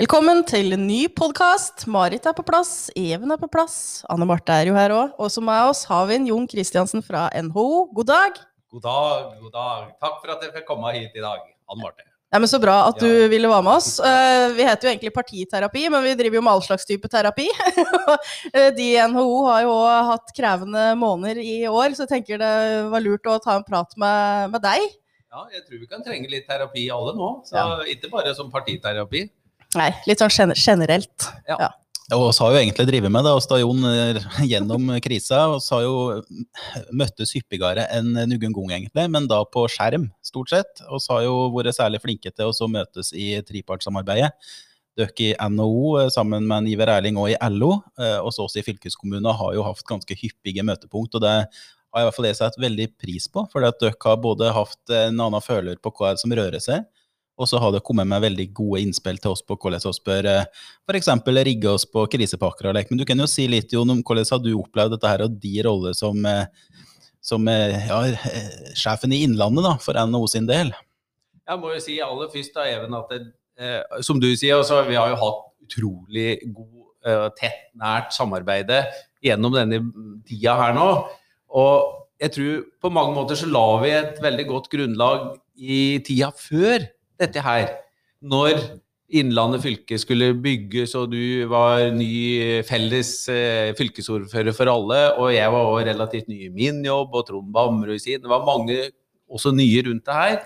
Velkommen til en ny podkast. Marit er på plass, Even er på plass, Anne Marte er jo her òg. Og som med oss har vi en Jon Kristiansen fra NHO. God dag. God dag, god dag. Takk for at jeg fikk komme hit i dag, Anne Marte. Ja, men Så bra at du Ja. ville være med oss. Eh, vi heter jo egentlig partiterapi, men vi driver jo med all slags type terapi. Eh, De i NHO har jo også hatt krevende måneder i år, så jeg tenker det var lurt å ta en prat med, med deg. Ja, jeg tror vi kan trenge litt terapi alle nå, så Ja. ikke bare som partiterapi. Nei, litt sånn gener- generelt. Og oss har jo egentlig drevet med det, oss da Jon, eh, gjennom krisa. Og så har jo møttes hyppigere enn noen gang, egentlig, men da på skjerm, stort sett. Og så har jo vært særlig flinke til å møtes i trepartssamarbeidet. Dere i NHO eh, sammen med Iver Erling og i LO, eh, og så oss i fylkeskommunen har jo hatt ganske hyppige møtepunkt. og det har i hvert fall jeg satt veldig pris på, for at dere har både hatt en annen føler på hva som rører seg, og så har det kommet med veldig gode innspill til oss på hvordan vi bør eh, f.eks. rigge oss på krisepakker og lek. Men du kan jo si litt Jon, om hvordan har du opplevd dette her, og din rolle som, eh, som eh, ja, sjefen i Innlandet da, for NHO sin del? Jeg må jo si aller først da, Even, at det, eh, som du sier, altså, vi har jo hatt utrolig god, eh, tett, nært samarbeide gjennom denne tida her nå. Og jeg tror på mange måter så la vi et veldig godt grunnlag i tida før dette her. Når Innlandet fylke skulle bygges, og du var ny felles eh, fylkesordfører for alle, og jeg var også relativt ny i min jobb, og Trond Bamrud sin. Det var mange også nye rundt det her.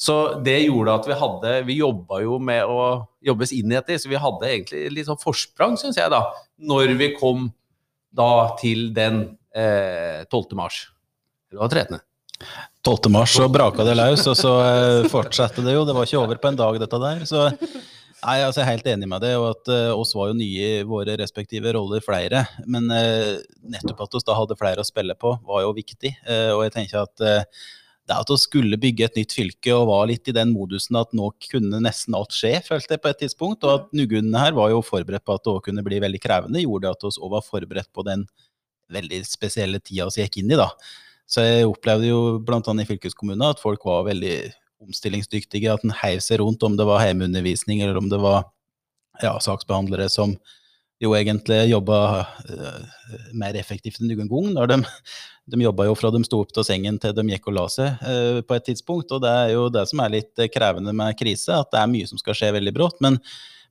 Så det gjorde at vi hadde Vi jobba jo med å jobbes inn i dette, så vi hadde egentlig litt sånn forsprang, syns jeg, da. Når vi kom da til den eh, 12. mars. Eller var det 13.? 12. mars så braka det løs, og så eh, fortsatte det jo. Det var ikke over på en dag, dette der. Så nei, altså, jeg er helt enig med det. Og at eh, oss var jo nye i våre respektive roller, flere. Men eh, nettopp at vi da hadde flere å spille på, var jo viktig. Og jeg tenker at det at vi skulle bygge et nytt fylke og var litt i den modusen at nå kunne nesten alt skje, følte jeg på et tidspunkt. Og at Nugunene her var jo forberedt på at det òg kunne bli veldig krevende, gjorde at vi òg var forberedt på den veldig spesielle tida vi gikk inn i, da. Så jeg opplevde jo bl.a. i fylkeskommunen at folk var veldig omstillingsdyktige. At en heiv seg rundt, om det var hjemmeundervisning eller om det var ja, saksbehandlere som jo egentlig jobba uh, mer effektivt enn noen gang. Når de, de jobba jo fra de sto opp til sengen til de gikk og la seg uh, på et tidspunkt. Og det er jo det som er litt eh, krevende med krise, at det er mye som skal skje veldig brått. Men,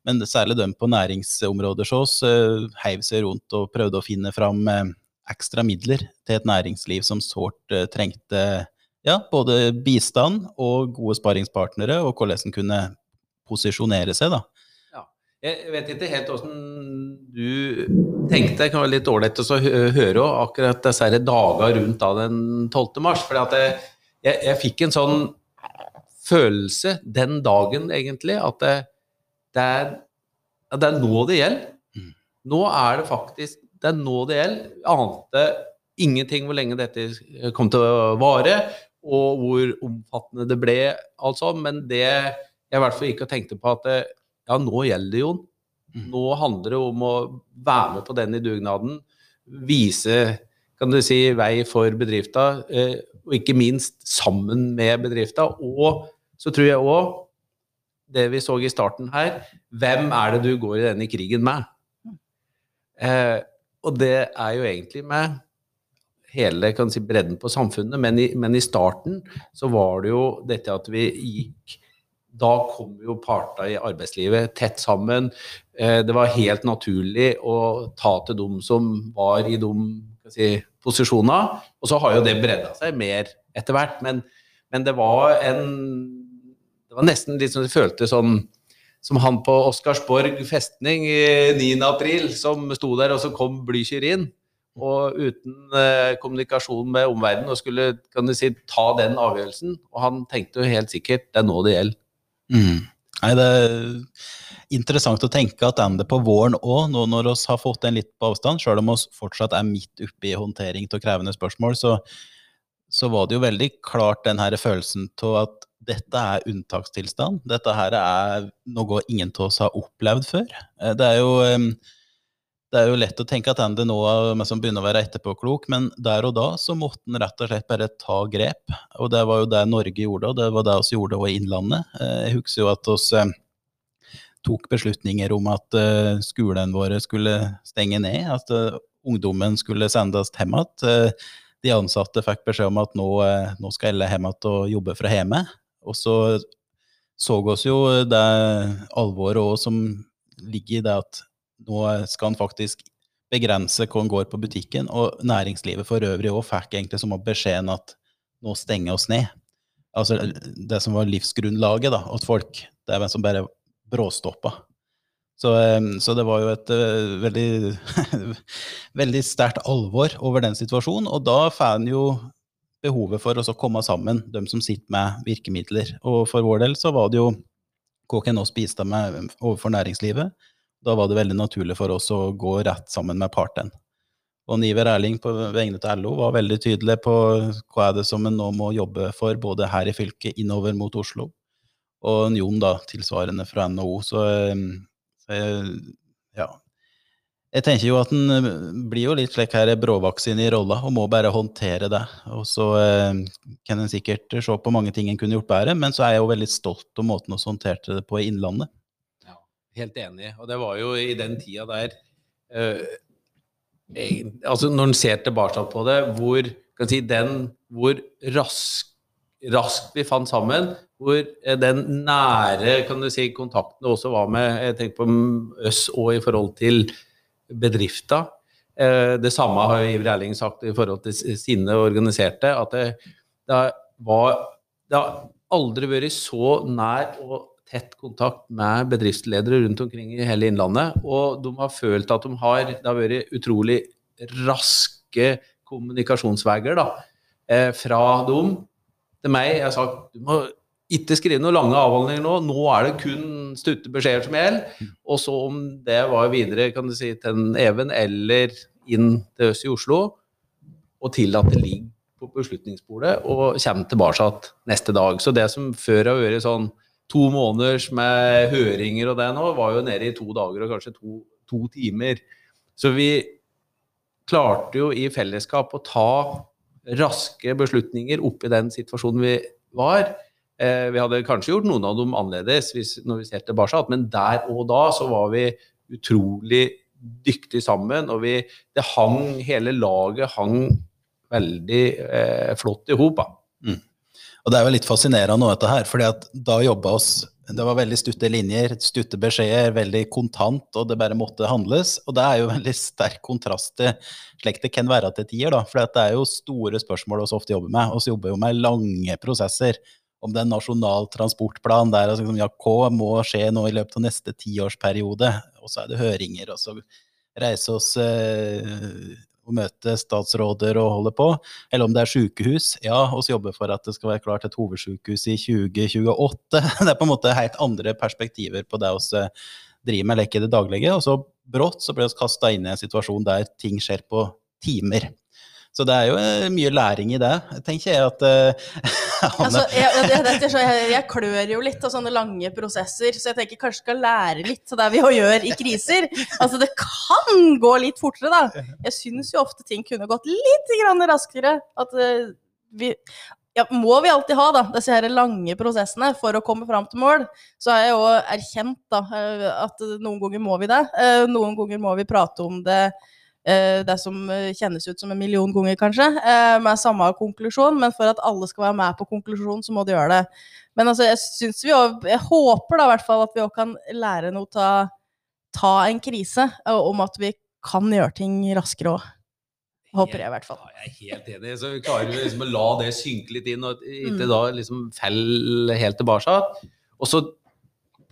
men særlig de på næringsområder så oss uh, heiv seg rundt og prøvde å finne fram eh, ekstra midler til et næringsliv som sårt eh, trengte ja, både bistand og gode sparingspartnere, og hvordan en kunne posisjonere seg. da. Jeg vet ikke helt åssen du tenkte. Det kan være litt ålreit å høre akkurat disse dager rundt da den 12. mars. For jeg, jeg, jeg fikk en sånn følelse den dagen, egentlig, at det, det, er, det er nå det gjelder. Mm. Nå er det faktisk Det er nå det gjelder. Ante ingenting hvor lenge dette kom til å vare, og hvor omfattende det ble, altså. Men det jeg i hvert fall gikk og tenkte på, at det, ja, nå gjelder det, Jon. Mm. Nå handler det om å være med på den i dugnaden. Vise kan du si, vei for bedrifta, eh, og ikke minst sammen med bedrifta. Og så tror jeg òg, det vi så i starten her, hvem er det du går i denne krigen med? Og det er jo egentlig med hele si, bredden på samfunnet, men i, men i starten så var det jo dette at vi gikk da kom jo partene i arbeidslivet tett sammen. Eh, Det var helt naturlig å ta til dem som var i de si, posisjonene. Og så har jo det bredda seg mer etter hvert. Men, men det var en Det var nesten litt sånn det føltes sånn som han på Oscarsborg festning i 9. april, som sto der, og så kom Blücher inn. Og uten eh, kommunikasjon med omverdenen, og skulle kan du si, ta den avgjørelsen. Og han tenkte jo helt sikkert det er nå det gjelder. Mm. Nei, det er interessant å tenke at ender på våren òg, nå når vi har fått den litt på avstand, sjøl om vi fortsatt er midt oppe i håndtering av krevende spørsmål, så, så var det jo veldig klart den her følelsen av at dette er unntakstilstand. Dette her er noe ingen av oss har opplevd før. Eh, Det er jo det er jo lett å tenke at det er men som begynner å være etterpåklok, men der og da så måtte en rett og slett bare ta grep. Og det var jo det Norge gjorde, og det var det vi gjorde òg i Innlandet. Eh, Jeg husker jo at eh, tok beslutninger om at uh, skolen våre skulle stenge ned, at ungdommen skulle sendes hjem igjen. De ansatte fikk beskjed om at nå, nå skal alle hjem igjen og jobbe fra hjemme. Og så så oss jo det alvoret òg som ligger i det at nå skal en faktisk begrense hva en går på butikken. Og næringslivet for øvrig òg fikk egentlig som beskjeden at nå stenger oss ned. Altså det som var livsgrunnlaget da, at folk. Det er hvem som bare bråstoppa. Så, så, det var jo et uh, veldig, veldig sterkt alvor over den situasjonen. Og da får en jo behovet for å komme sammen, de som sitter med virkemidler. Og for vår del så var det jo hva kan oss med overfor næringslivet. Da var det veldig naturlig for oss å gå rett sammen med parten. Og Niver Erling på vegne av LO var veldig tydelig på hva er det som en nå må jobbe for, både her i fylket innover mot Oslo, og Jon da tilsvarende fra NHO. Så, så ja, jeg tenker jo at en eh, blir jo litt slik her bråvaksin i rolla, og må bare håndtere det. Og så eh, kan en sikkert se på mange ting en kunne gjort bedre, men så er jeg jo veldig stolt av måten vi håndterte det på i Innlandet. Ja, helt enig. Og det var jo i den tida der eh, altså Når en ser tilbake på det, hvor, si, den, hvor rask, raskt vi fant sammen, hvor eh, den nære kan du si, kontakten også var med Jeg tenker på oss og i forhold til bedrifter. Eh, det samme har Iver Erling sagt i forhold til sine organiserte. At det, det, var, det har aldri vært så nær og tett kontakt med bedriftsledere rundt omkring i hele Innlandet. Og de har følt at de har Det har vært utrolig raske kommunikasjonsveier eh, fra dem til meg. Jeg har sagt du må ikke skrive noen lange avhandlinger nå. Nå er det kun stutte beskjeder som gjelder. Og så om det var videre kan du si, til en Even eller inn til oss i Oslo, og til at det ligger på beslutningsbordet og kommer tilbake neste dag. Så det som før har vært sånn to måneders med høringer og det nå, var jo nede i to dager og kanskje to, to timer. Så vi klarte jo i fellesskap å ta raske beslutninger oppi den situasjonen vi var. Eh, vi hadde kanskje gjort noen av dem annerledes når vi ser tilbake, men der og da så var vi utrolig dyktige sammen. Og vi, det hang, hele laget hang veldig eh, flott i hop. Mm. Og det er jo litt fascinerende nå, dette her, fordi at da jobba oss det var veldig stutte linjer, stutte beskjeder, veldig kontant, og det bare måtte handles. Og det er jo veldig sterk kontrast til slik det kan være til tider, da. For det er jo store spørsmål vi ofte jobber med. Vi jobber jo med lange prosesser om det er en nasjonal transportplan der altså, ja, hva må skje nå i løpet av neste tiårsperiode? Og så er det høringer, og så reise oss eh, og møte statsråder og holde på. Eller om det er sykehus. Ja, oss jobber for at det skal være klart et hovedsykehus i 2028. Det er på en måte helt andre perspektiver på det vi eh, driver med eller ikke det daglige. Og så brått så blir vi kasta inn i en situasjon der ting skjer på timer. Så det er jo eh, mye læring i det, tenker jeg. at uh, altså, jeg, jeg, jeg, jeg, klør jo litt av sånne lange prosesser, så jeg tenker kanskje skal lære litt av det vi gjør i kriser. Altså, det kan gå litt fortere, da. Jeg syns jo ofte ting kunne gått litt raskere. At uh, vi ja, må vi alltid ha da, disse her lange prosessene for å komme fram til mål. Så har jeg jo erkjent da, at noen ganger må vi det. Noen ganger må vi prate om det Eh, det som eh, kjennes ut som en million ganger, kanskje, eh, med samme konklusjon. Men for at alle skal være med på konklusjonen, så må de gjøre det. Men altså, jeg syns vi òg Jeg håper da i hvert fall at vi òg kan lære noe av ta en krise, om at vi kan gjøre ting raskere òg. Håper jeg, i hvert fall. Ja, jeg er helt enig. Så vi klarer liksom å la det synke litt inn, og ikke mm. da liksom falle helt tilbake. Og så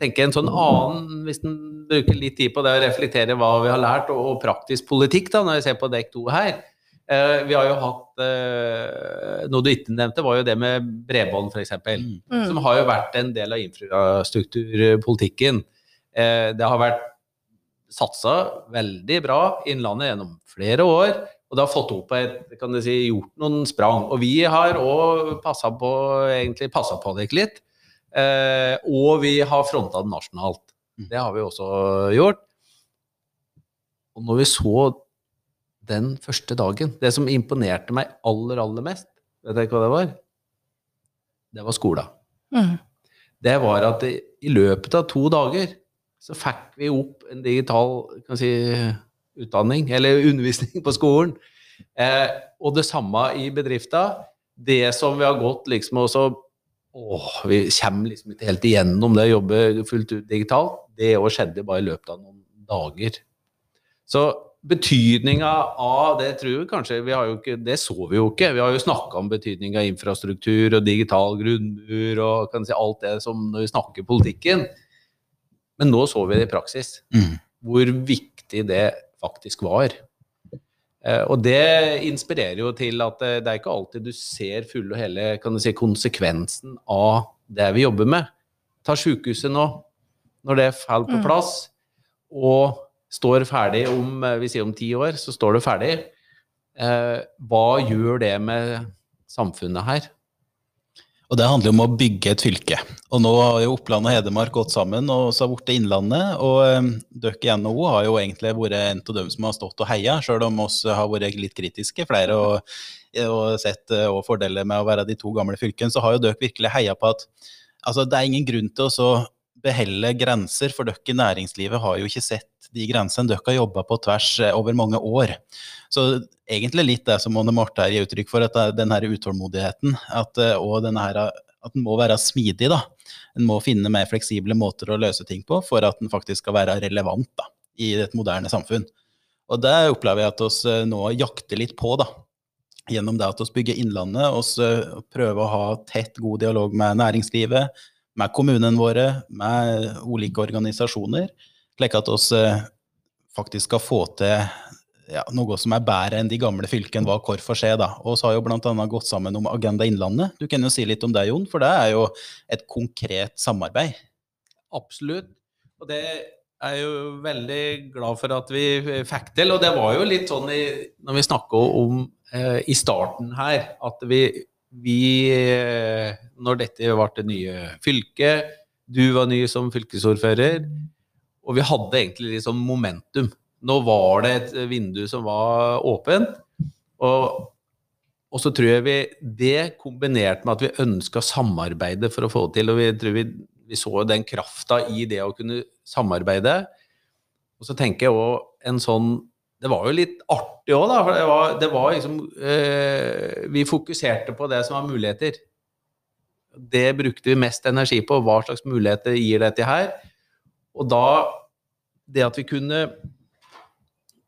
tenker en sånn annen, hvis en bruker litt tid på det å reflektere hva vi har lært, og, og praktisk politikk, da, når vi ser på dekk to her. Eh, vi har jo hatt eh, Noe du ikke nevnte, var jo det med bredbånd, f.eks. Mm. Som har jo vært en del av infrastrukturpolitikken. Eh, det har vært satsa veldig bra Innlandet gjennom flere år. Og det har fått opp et, kan du si, gjort noen sprang. Og vi har òg passa på, egentlig passa på det litt. Eh, og vi har fronta det nasjonalt. Mm. Det har vi også gjort. Og når vi så den første dagen Det som imponerte meg aller, aller mest, vet dere hva det var? Det var skolen. Mm. Det var at det, i løpet av to dager så fikk vi opp en digital kan si, utdanning, eller undervisning på skolen. Eh, og det samme i bedrifta. Det som vi har gått liksom også åh, Vi kommer liksom ikke helt igjennom det å jobbe fullt ut digitalt. Det òg skjedde bare i løpet av noen dager. Så betydninga av det tror vi kanskje vi har jo ikke, Det så vi jo ikke. Vi har jo snakka om betydninga av infrastruktur og digital grunnmur og kan si alt det som når vi snakker politikken. Men nå så vi det i praksis. Mm. Hvor viktig det faktisk var. Eh, Og det inspirerer jo til at eh, det er ikke alltid du ser fulle og hele kan du si, konsekvensen av det vi jobber med. Ta sykehuset nå. Når det faller på Mm. plass og står ferdig om eh, vi sier om ti år, så står det ferdig. Eh, hva gjør det med samfunnet her? Og det handler om å bygge et fylke. Og nå har jo Oppland og Hedmark gått sammen og så har blitt Innlandet. Og um, dere i NHO har jo egentlig vært en av dem som har stått og heia, sjøl om oss har vært litt kritiske, flere, og, og sett uh, og fordeler med å være de to gamle fylkene, så har jo dere virkelig heia på at altså, det er ingen grunn til å så behelle grenser, for dere i næringslivet har jo ikke sett de grensene. Dere har jobba på tvers eh, over mange år. Så egentlig litt det som Åne Marte gir uttrykk for, at den utålmodigheten, at, eh, og den her, at den må være smidig. da. En må finne mer fleksible måter å løse ting på for at den faktisk skal være relevant da, i et moderne samfunn. Og det opplever jeg at oss eh, nå jakter litt på, da. Gjennom det at vi bygger Innlandet, eh, prøver å ha tett, god dialog med næringslivet, med kommunene våre, med ulike organisasjoner, slik at oss eh, faktisk skal få til ja, noe som er bedre enn de gamle fylkene var hver for seg. da. Og så har jo bl.a. gått sammen om Agenda Innlandet. Du kan jo si litt om det, Jon, for det er jo et konkret samarbeid. Absolutt. Og det er jo veldig glad for at vi fikk til. Og det var jo litt sånn i, når vi snakka om eh, i starten her, at vi, vi eh, Når dette ble det nye fylket, du var ny som fylkesordfører, og vi hadde egentlig litt sånn momentum. Nå var det et vindu som var åpent. Og, og så tror jeg vi Det kombinert med at vi ønska samarbeide for å få det til, og vi tror vi, vi så den krafta i det å kunne samarbeide. Og så tenker jeg òg en sånn Det var jo litt artig òg, da. For det var, det var liksom eh, Vi fokuserte på det som var muligheter. Det brukte vi mest energi på. Hva slags muligheter gir dette her? Og da Det at vi kunne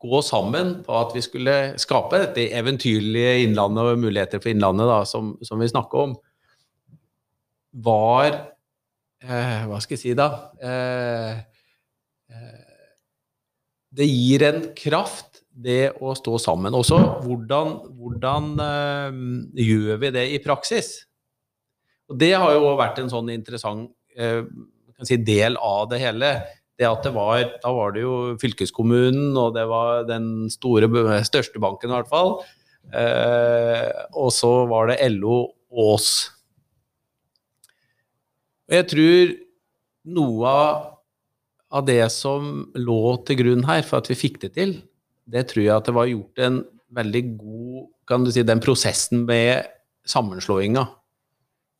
gå sammen på at vi skulle skape dette eventyrlige Innlandet og muligheter for Innlandet, da, som, som vi snakker om, var eh, Hva skal jeg si, da? Eh, eh, det gir en kraft, det å stå sammen. Også hvordan, hvordan øh, gjør vi det i praksis? Og det har jo vært en sånn interessant øh, si, del av det hele. Det at det var, Da var det jo fylkeskommunen, og det var den store, største banken i hvert fall. Eh, og så var det LO og oss. Og jeg tror noe av det som lå til grunn her for at vi fikk det til, det tror jeg at det var gjort en veldig god kan du si, Den prosessen med sammenslåinga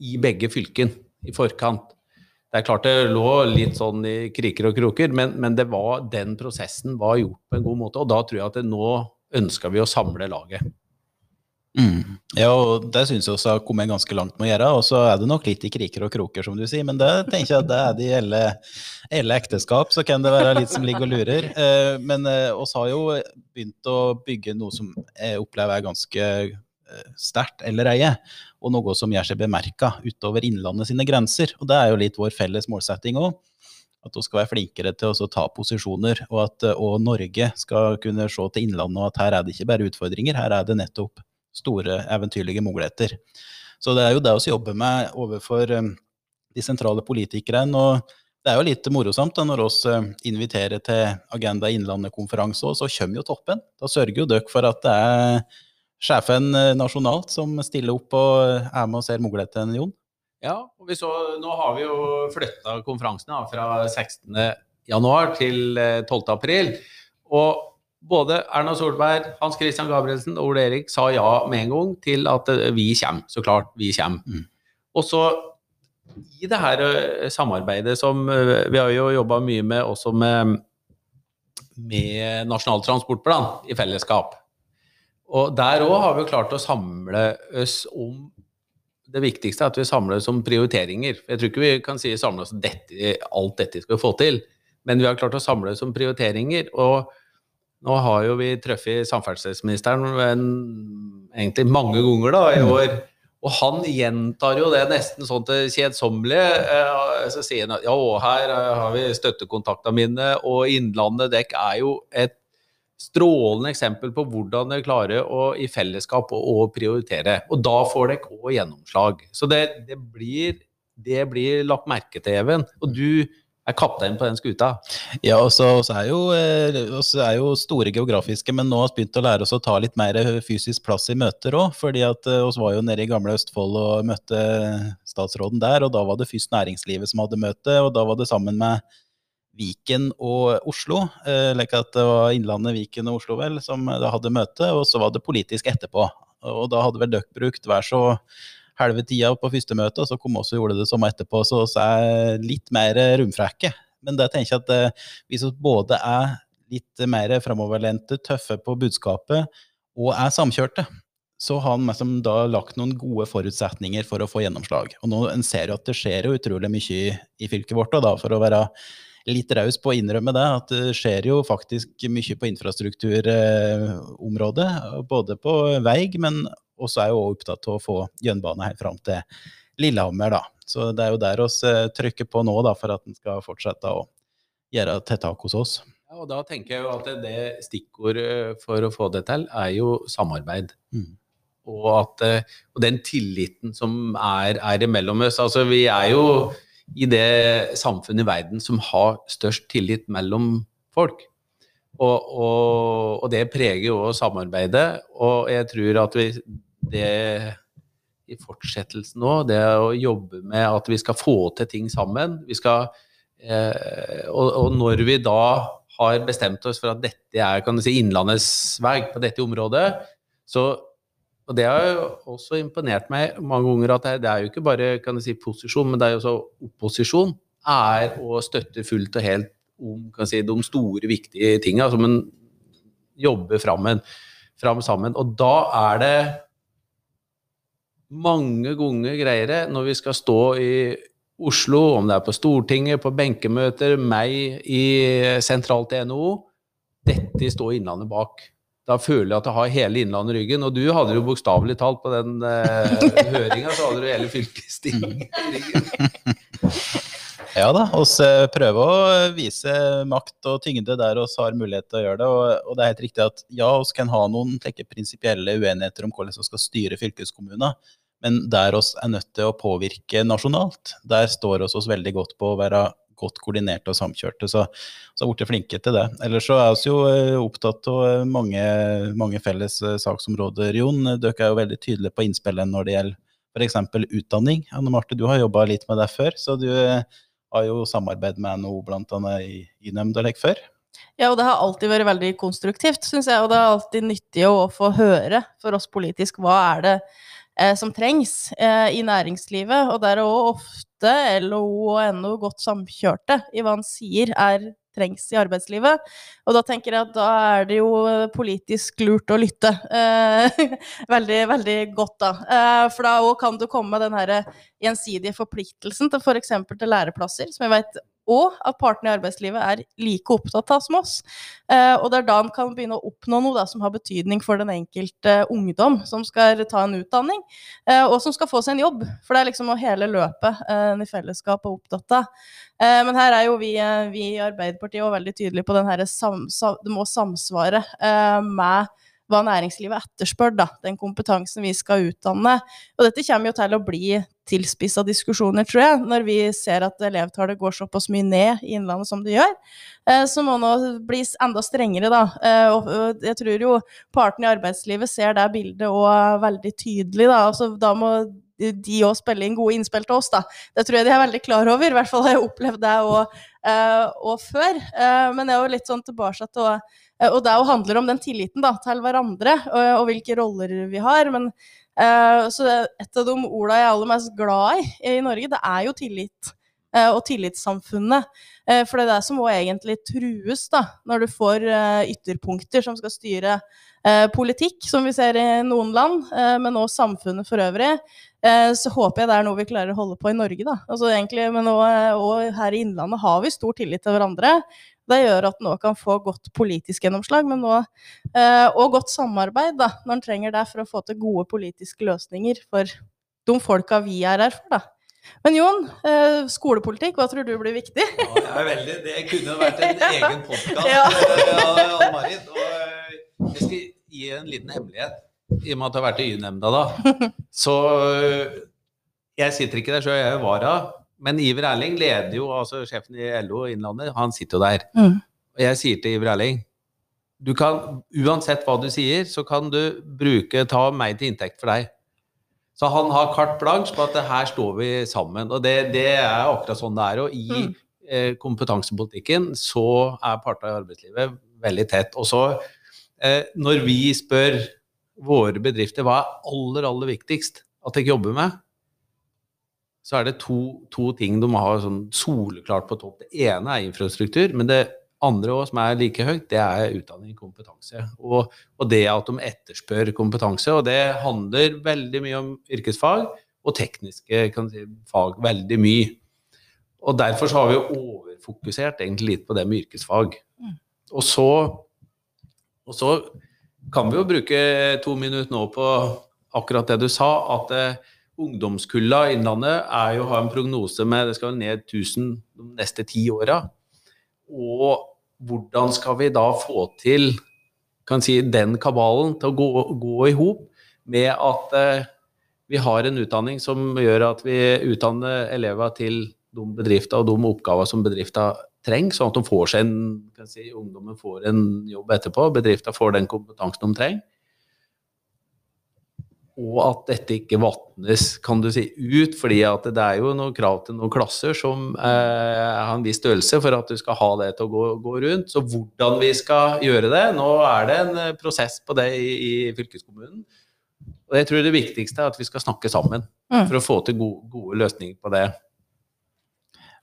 i begge fylken i forkant. Det er klart det lå litt sånn i kriker og kroker, men, men var, den prosessen var gjort på en god måte. Og da tror jeg at nå ønska vi å samle laget. Mm. Ja, og det syns jeg også har kommet ganske langt med å gjøre. Og så er det nok litt i kriker og kroker, som du sier, men det tenker jeg at det er det i hele ekteskap, så kan det være litt som ligger og lurer. Eh, men eh, oss har jo begynt å bygge noe som jeg opplever er ganske eh, sterkt eller eie, og noe som gjør seg bemerka utover Innlandet sine grenser. Og det er jo litt vår felles målsetting òg. At vi skal være flinkere til å ta posisjoner, og at eh, og Norge skal kunne se til Innlandet, og at her er det ikke bare utfordringer, her er det nettopp store, eventyrlige muligheter. Så det er jo det vi jobber med overfor um, de sentrale politikerne. og det er jo litt morosamt da, når vi uh, inviterer til Agenda Innlandet-konferanse, så kommer jo toppen. Da sørger jo dere for at det er sjefen uh, nasjonalt som stiller opp og er med og ser mulighetene, Jon. Ja, og vi så, nå har vi jo flytta konferansen da, fra 16. januar til eh, 12. april. Og både Erna Solberg, Hans Christian Gabrielsen og Ole Erik sa ja med en gang til at eh, vi kommer. Så klart, vi kommer. Mm. Og så i det her eh, samarbeidet som eh, Vi har jo jobba mye med også med, med Nasjonal transportplan i fellesskap. Og der òg har vi klart å samle oss om det viktigste er at vi samler oss om prioriteringer. Jeg tror ikke vi kan si samle oss dette, alt dette skal vi få til, men vi har klart å samle oss om prioriteringer. Og nå har jo vi truffet samferdselsministeren egentlig mange ganger da, i år. Og han gjentar jo det nesten sånn til kjedsommelige. Eh, så sier han at ja, her har vi støttekontaktene mine, og Innlandet dekk er jo et strålende eksempel på hvordan dere klarer å i fellesskap å, å prioritere. Og da får dere òg gjennomslag. Så det, det, blir, det, blir, lagt merke til, Even. Og du er kaptein på den skuta. Ja, og så er, eh, er jo store geografiske, men nå har vi begynt å lære oss å ta litt mer fysisk plass i møter òg. fordi at eh, oss var jo nede i gamle Østfold og møtte statsråden der, og da var det først næringslivet som hadde møte, og da var det sammen med Viken og Oslo. eller ikke at det var Innlandet, Viken og Oslo vel, som hadde møte, og så var det politisk etterpå. Og da hadde vel dere brukt hver så halve tida på første møte, og så kom også og gjorde det samme etterpå. Så vi er litt mer romfrekke. Men det tenker jeg at eh, hvis vi både er litt mer framoverlente, tøffe på budskapet, og er samkjørte, så har han liksom da lagt noen gode forutsetninger for å få gjennomslag. Og nå en ser jo at det skjer jo utrolig mye i, i fylket vårt, og da for å være litt raus på å innrømme det, at det skjer jo faktisk mye på infrastrukturområdet. Både på vei, men også er jo også opptatt av å få jernbane helt fram til Lillehammer, da. Så det er jo der vi eh, trykker på nå, da, for at en skal fortsette å gjøre tiltak hos oss. Ja, og da tenker jeg jo at det stikkordet for å få det til, er jo samarbeid. Mm. Og, at, eh, og, den tilliten som er, er imellom oss. Altså, vi er jo i det samfunnet i verden som har størst tillit mellom folk. Og, og, og det preger jo samarbeidet. Og jeg tror at vi det i fortsettelsen nå, det å jobbe med at vi skal få til ting sammen vi skal, eh, og, og, når vi da har bestemt oss for at dette er kan du si, Innlandets vei på dette området, så og det har jo også imponert meg mange ganger at det er jo ikke bare kan jeg si, posisjon, men det er jo også opposisjon. Er å støtte fullt og helt om kan si, de store, viktige tinga som en jobber fram, fram sammen. Og da er det mange ganger greiere når vi skal stå i Oslo, om det er på Stortinget, på benkemøter, meg i sentralt i NHO. Dette står Innlandet bak da føler jeg at jeg har hele Innlandet i ryggen. Og du hadde jo bokstavelig talt på den uh, høringa, så hadde du hele fylkestinget i ryggen. Ja da, vi prøver å vise makt og tyngde der vi har mulighet til å gjøre det. Og, og det er helt riktig at ja, vi kan ha noen prinsipielle uenigheter om hvordan vi skal styre fylkeskommuner. Men der vi er nødt til å påvirke nasjonalt, der står vi oss veldig godt på å være godt koordinerte og samkjørte. Så, så har blitt flinke til det. Ellers så er vi jo eh, opptatt av eh, mange, mange felles eh, saksområder. Jon, dere er jo veldig tydelige på innspillene når det gjelder f.eks. utdanning. Anne Marte, du har jobba litt med det før, så du har jo samarbeid med NHO bl.a. i, i Nemndalek før. Ja, og det har alltid vært veldig konstruktivt, syns jeg. Og det er alltid nyttig å få høre for oss politisk hva er det eh, som trengs eh, i næringslivet. Og der er òg ofte LO og NO godt samkjørte i hva han sier er trengs i arbeidslivet. Og da tenker jeg at da er det jo politisk lurt å lytte. Eh, veldig, veldig godt, da. Eh, for da òg kan du komme med den her gjensidige forpliktelsen til f.eks. til læreplasser, som jeg vet og at partene i arbeidslivet er like opptatt av som oss. Eh, og det er da en kan begynne å oppnå noe da, som har betydning for den enkelte ungdom som skal ta en utdanning, eh, og som skal få seg en jobb. For det er liksom hele løpet eh, en i fellesskap er opptatt av. Men her er jo vi, vi i Arbeiderpartiet også veldig tydelige på at det må samsvare med hva næringslivet etterspør, da, den kompetansen vi skal utdanne. Og dette kommer jo til å bli tilspissa diskusjoner, tror jeg, når vi ser at elevtallet går såpass mye ned i Innlandet som det gjør. Eh, så må nå bli enda strengere, da. Eh, og jeg tror jo partene i arbeidslivet ser det bildet òg veldig tydelig, da. Altså, da må de òg spille inn gode innspill til oss, da. Det tror jeg de er veldig klar over, i hvert fall har jeg opplevd det òg uh, før. Men jeg er jo litt sånn tilbake til Og det handler om den tilliten da, til hverandre og, og, hvilke roller vi har. Men uh, et av de ordene jeg er aller mest glad i i Norge, det er jo tillit. Uh, og tillitssamfunnet. Uh, for det er det som må egentlig trues, da, når du får eh, ytterpunkter som skal styre eh, politikk, som vi ser i noen land, eh, men også samfunnet for øvrig. Eh, så håper jeg det er noe vi klarer å holde på i Norge, da. Altså egentlig, men og her i Innlandet har vi stor tillit til hverandre. Det gjør at en òg kan få godt politisk gjennomslag, men også, og godt samarbeid da, når en trenger det for å få til gode politiske løsninger for de folka vi er her for. da. Men Jon, eh, skolepolitikk, hva tror du blir viktig? Ja, veldig, det kunne vært en egen podkast. Ja. Marit. Og eh, jeg skal gi en liten hemmelighet, i og med at jeg har vært i Y-nemnda da. Så eh, jeg sitter ikke der, så jeg er vara. Men Iver Erling leder jo, altså sjefen i LO Innlandet, han sitter jo der. Mm. Og jeg sier til Iver Erling du kan, Uansett hva du sier, så kan du bruke, ta meg til inntekt for deg. Så han har carte blanche på at her står vi sammen. Og det, det er akkurat sånn det er. Og i Mm. eh, kompetansepolitikken så er partene i arbeidslivet veldig tett. Og så, eh, når vi spør våre bedrifter hva er aller, aller viktigst at dere jobber med, så er det to, to ting de har sånn soleklart på topp. Det ene er infrastruktur, men det andre også, som er like høyt, det er utdanning og kompetanse. Og, og det at de etterspør kompetanse. Og det handler veldig mye om yrkesfag og tekniske kan si, fag. Veldig mye. Og derfor så har vi overfokusert egentlig litt på det med yrkesfag. Mm. Og så, og så kan vi jo bruke to minutter nå på akkurat det du sa, at eh, ungdomskulla i Innlandet er jo, har en prognose med det skal ned 1000 de neste ti åra. Og hvordan skal vi da få til kan si, den kabalen til å gå, gå i hop med at eh, vi har en utdanning som gjør at vi utdanner elever til de bedrifter og de oppgaver som bedrifter trenger, sånn at de får seg en, si, ungdommen får en jobb etterpå, bedrifter får den kompetansen de trenger. Og at dette ikke vatnes kan du si, ut, fordi at det er jo noen krav til noen klasser som eh, har en viss størrelse for at du skal ha det til å gå, gå rundt. Så hvordan vi skal gjøre det Nå er det en eh, prosess på det i, i fylkeskommunen. Og jeg tror det viktigste er at vi skal snakke sammen Mm. for å få til gode, gode løsninger på det.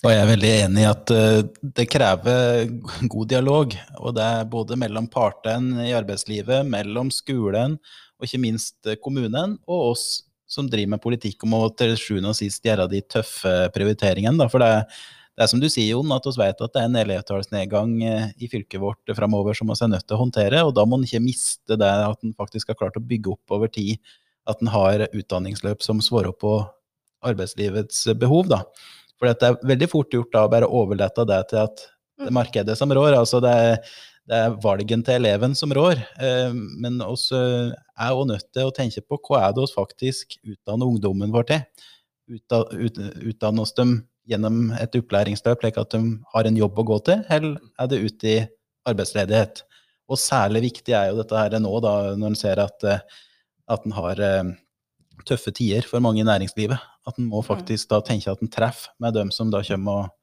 Og jeg er veldig enig i at eh, det krever god dialog. Og det er både mellom partene i arbeidslivet, mellom skolen og ikke minst eh, kommunen, og oss som driver med politikk om å til sjuende og sist gjøre de tøffe prioriteringene. Da. For det, det er som du sier, Jon, at vi vet at det er en elevtallsnedgang eh, i fylket vårt framover som vi er nødt til å håndtere. Og da må en ikke miste det at en faktisk har klart å bygge opp over tid. At en har utdanningsløp som svarer på arbeidslivets behov. da. For det er veldig fort gjort da å bare overlate det til at det er markedet som rår. altså det er, det er valgen til eleven som rår. Eh, men oss eh, er også nødt til å tenke på hva er det oss faktisk utdanner ungdommen vår til. Utdanner Utdanne oss dem gjennom et opplæringsløp slik at de har en jobb å gå til, eller er det ut i arbeidsledighet? Og særlig viktig er jo dette her nå, da, når en ser at, eh, at en har tøffe tider for mange i næringslivet. At en må faktisk da tenke at en treffer med dem som da kommer og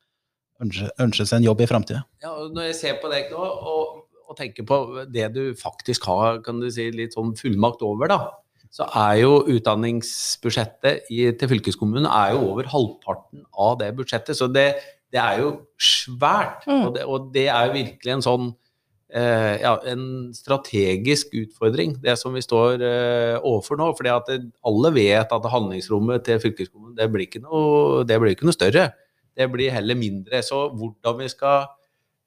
ønsker, ønsker seg en jobb i framtida. Ja, når jeg ser på deg nå, og, og tenker på det du faktisk har kan du si, litt sånn fullmakt over, da, så er jo utdanningsbudsjettet i, til fylkeskommunen er jo over halvparten av det budsjettet. Så det, det er jo svært. Mm. Og, det, og det er jo virkelig en sånn eh, ja, en strategisk utfordring, det som vi står eh, overfor nå. fordi at det, alle vet at handlingsrommet til fylkeskommunen det blir ikke noe, det blir ikke noe større. Det blir heller mindre. Så hvordan vi skal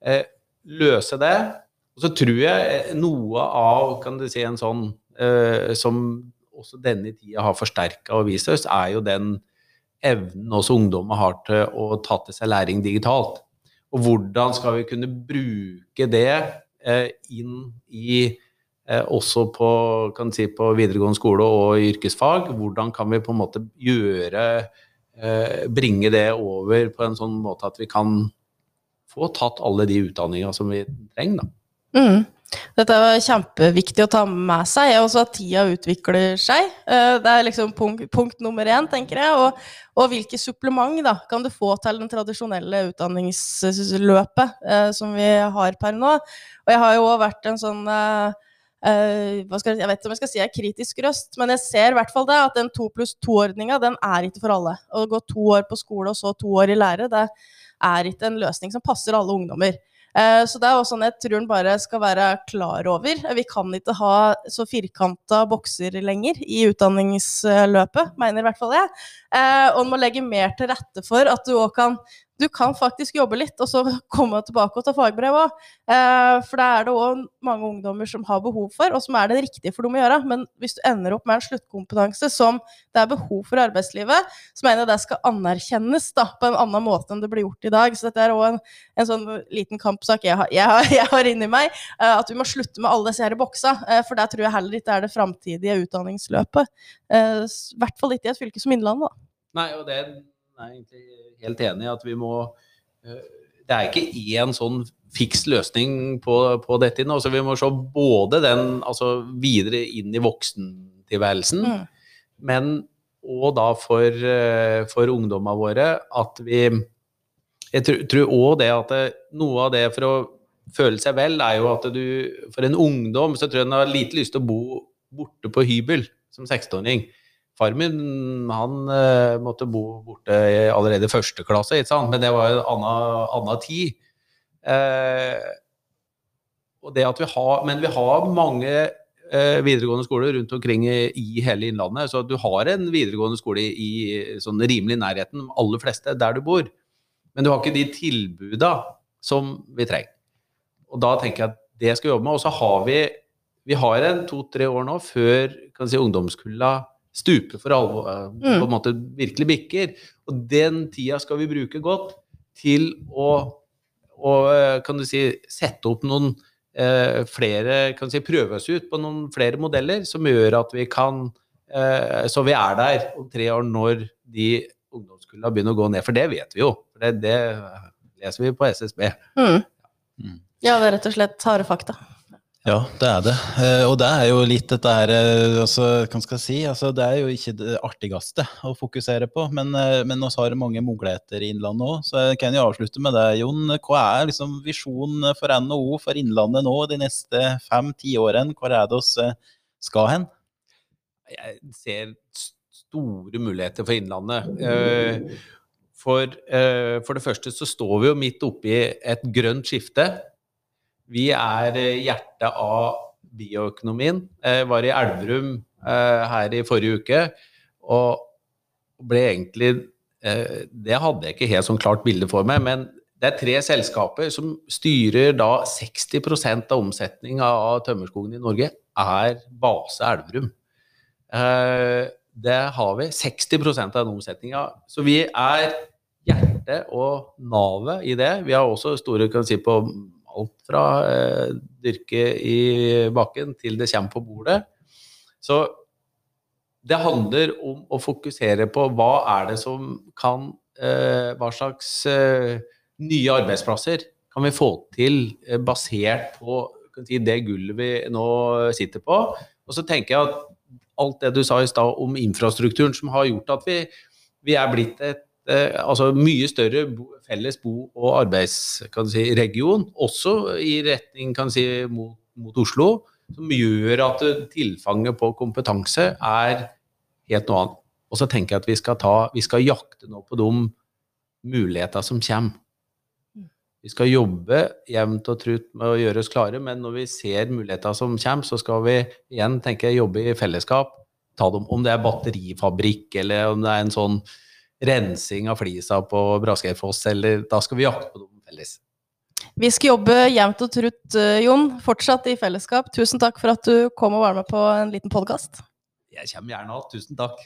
eh, løse det Og så tror jeg eh, noe av kan du si, en sånn eh, som også denne tida har forsterka og vist oss, er jo den evnen også ungdommer har til å ta til seg læring digitalt. Og hvordan skal vi kunne bruke det eh, inn i eh, også på, si, på videregående skole og yrkesfag? Hvordan kan vi på en måte gjøre Bringe det over på en sånn måte at vi kan få tatt alle de utdanningene som vi trenger, da. Mm. Dette er kjempeviktig å ta med seg, og også at tida utvikler seg. Eh, Det er liksom punkt, punkt nummer én, tenker jeg. Og, og hvilke supplement da, kan du få til den tradisjonelle utdanningsløpet eh, som vi har per nå. Og jeg har jo også vært en sånn eh, hva skal jeg vet ikke om jeg skal si er kritisk røst, men jeg ser i hvert fall det at den to pluss to-ordninga den er ikke for alle. Å gå to år på skole og så to år i lære, det er ikke en løsning som passer alle ungdommer. Eh, Så det er også sånn jeg tror en bare skal være klar over. Vi kan ikke ha så firkanta bokser lenger i utdanningsløpet, mener i hvert fall jeg. Eh, Og en må legge mer til rette for at du òg kan du kan faktisk jobbe litt, og så komme tilbake og ta fagbrev òg. For det er det òg mange ungdommer som har behov for, og som er det riktige for dem å gjøre. Men hvis du ender opp med en sluttkompetanse som det er behov for i arbeidslivet, så mener jeg det skal anerkjennes da, på en annen måte enn det blir gjort i dag. Så dette er òg en, en sånn liten kampsak jeg har, jeg har, jeg har inni meg. eh, At vi må slutte med alle disse her boksa. eh, For der tror jeg heller ikke det er det framtidige utdanningsløpet. Eh, I hvert fall ikke i et fylke som Innlandet, da. Nei, og det er egentlig helt enig i at vi må eh, Det er ikke én sånn fiks løsning på, på dette nå. Så vi må se både den altså videre inn i voksentilværelsen, Mm. men og da for, eh, for ungdommene våre at vi Jeg tror òg det at det, noe av det for å føle seg vel, er jo at du For en ungdom så tror jeg en har lite lyst til å bo borte på hybel som 16-åring. Far min han uh, måtte bo borte allerede i første klasse, ikke sant? men det var en annen, tid. Uh, og det at vi har, men vi har mange uh, videregående skoler rundt omkring i, i hele Innlandet. Så du har en videregående skole i, i sånn rimelig nærheten, aller fleste, der du bor. Men du har ikke de tilbuda som vi trenger. Og da tenker jeg at det skal vi jobbe med. Og så har vi vi har en to-tre år nå før kan si, ungdomskulla stuper for alvor, eh, på en måte virkelig bikker. Og den tida skal vi bruke godt til å, å eh, kan du si, sette opp noen eh, flere kan du si, Prøve oss ut på noen flere modeller som gjør at vi kan eh, Så vi er der om tre år når de ungdomskulla begynner å gå ned. For det vet vi jo. For det, det leser vi på SSB. Mm. Mm. Ja, det er rett og slett harde fakta. Ja, det er det. Eh, Og det er jo litt dette her eh, altså, Hva skal jeg si? Altså, det er jo ikke det artigste å fokusere på, men, eh, men vi har mange muligheter i Innlandet òg. Så jeg kan jo avslutte med det, Jon. Hva er liksom visjonen for NHO for Innlandet nå de neste fem-ti årene? Hvor er det oss skal hen? jeg ser store muligheter for Innlandet. For, for det første så står vi jo midt oppi et grønt skifte. Vi er eh, hjertet av bioøkonomien. Jeg var i Elverum eh, her i forrige uke og ble egentlig eh, Det hadde jeg ikke helt sånn klart bilde for meg, men det er tre selskaper som styrer da 60% av omsetninga av tømmerskogen i Norge, er base Elverum. Eh, det har vi. 60% av den omsetninga. Så vi er hjertet og navet i det. Vi har også store kan si, på alt fra eh, dyrke i bakken til det kommer på bordet. Så det handler om å fokusere på hva er det som kan eh, Hva slags eh, nye arbeidsplasser kan vi få til eh, basert på si, det gullet vi nå sitter på. Og så tenker jeg at alt det du sa i stad om infrastrukturen som har gjort at vi, vi er blitt et altså mye større felles bo- og arbeidsregion, også i retning si, mot, mot Oslo, som gjør at tilfanget på kompetanse er helt noe annet. Og så tenker jeg at vi skal, ta, vi skal jakte nå på de mulighetene som kommer. Vi skal jobbe jevnt og trutt med å gjøre oss klare, men når vi ser muligheter som kommer, så skal vi igjen tenke jobbe i fellesskap. Ta dem, om det er batterifabrikk, eller om det er en sånn rensing av flisa på Braskeidfoss, eller da skal vi jakte på dem felles. Vi skal jobbe jevnt og trutt, eh, Jon. Fortsatt i fellesskap. Tusen takk for at du kom og var med på en liten podkast. Jeg kommer gjerne alt. Tusen takk.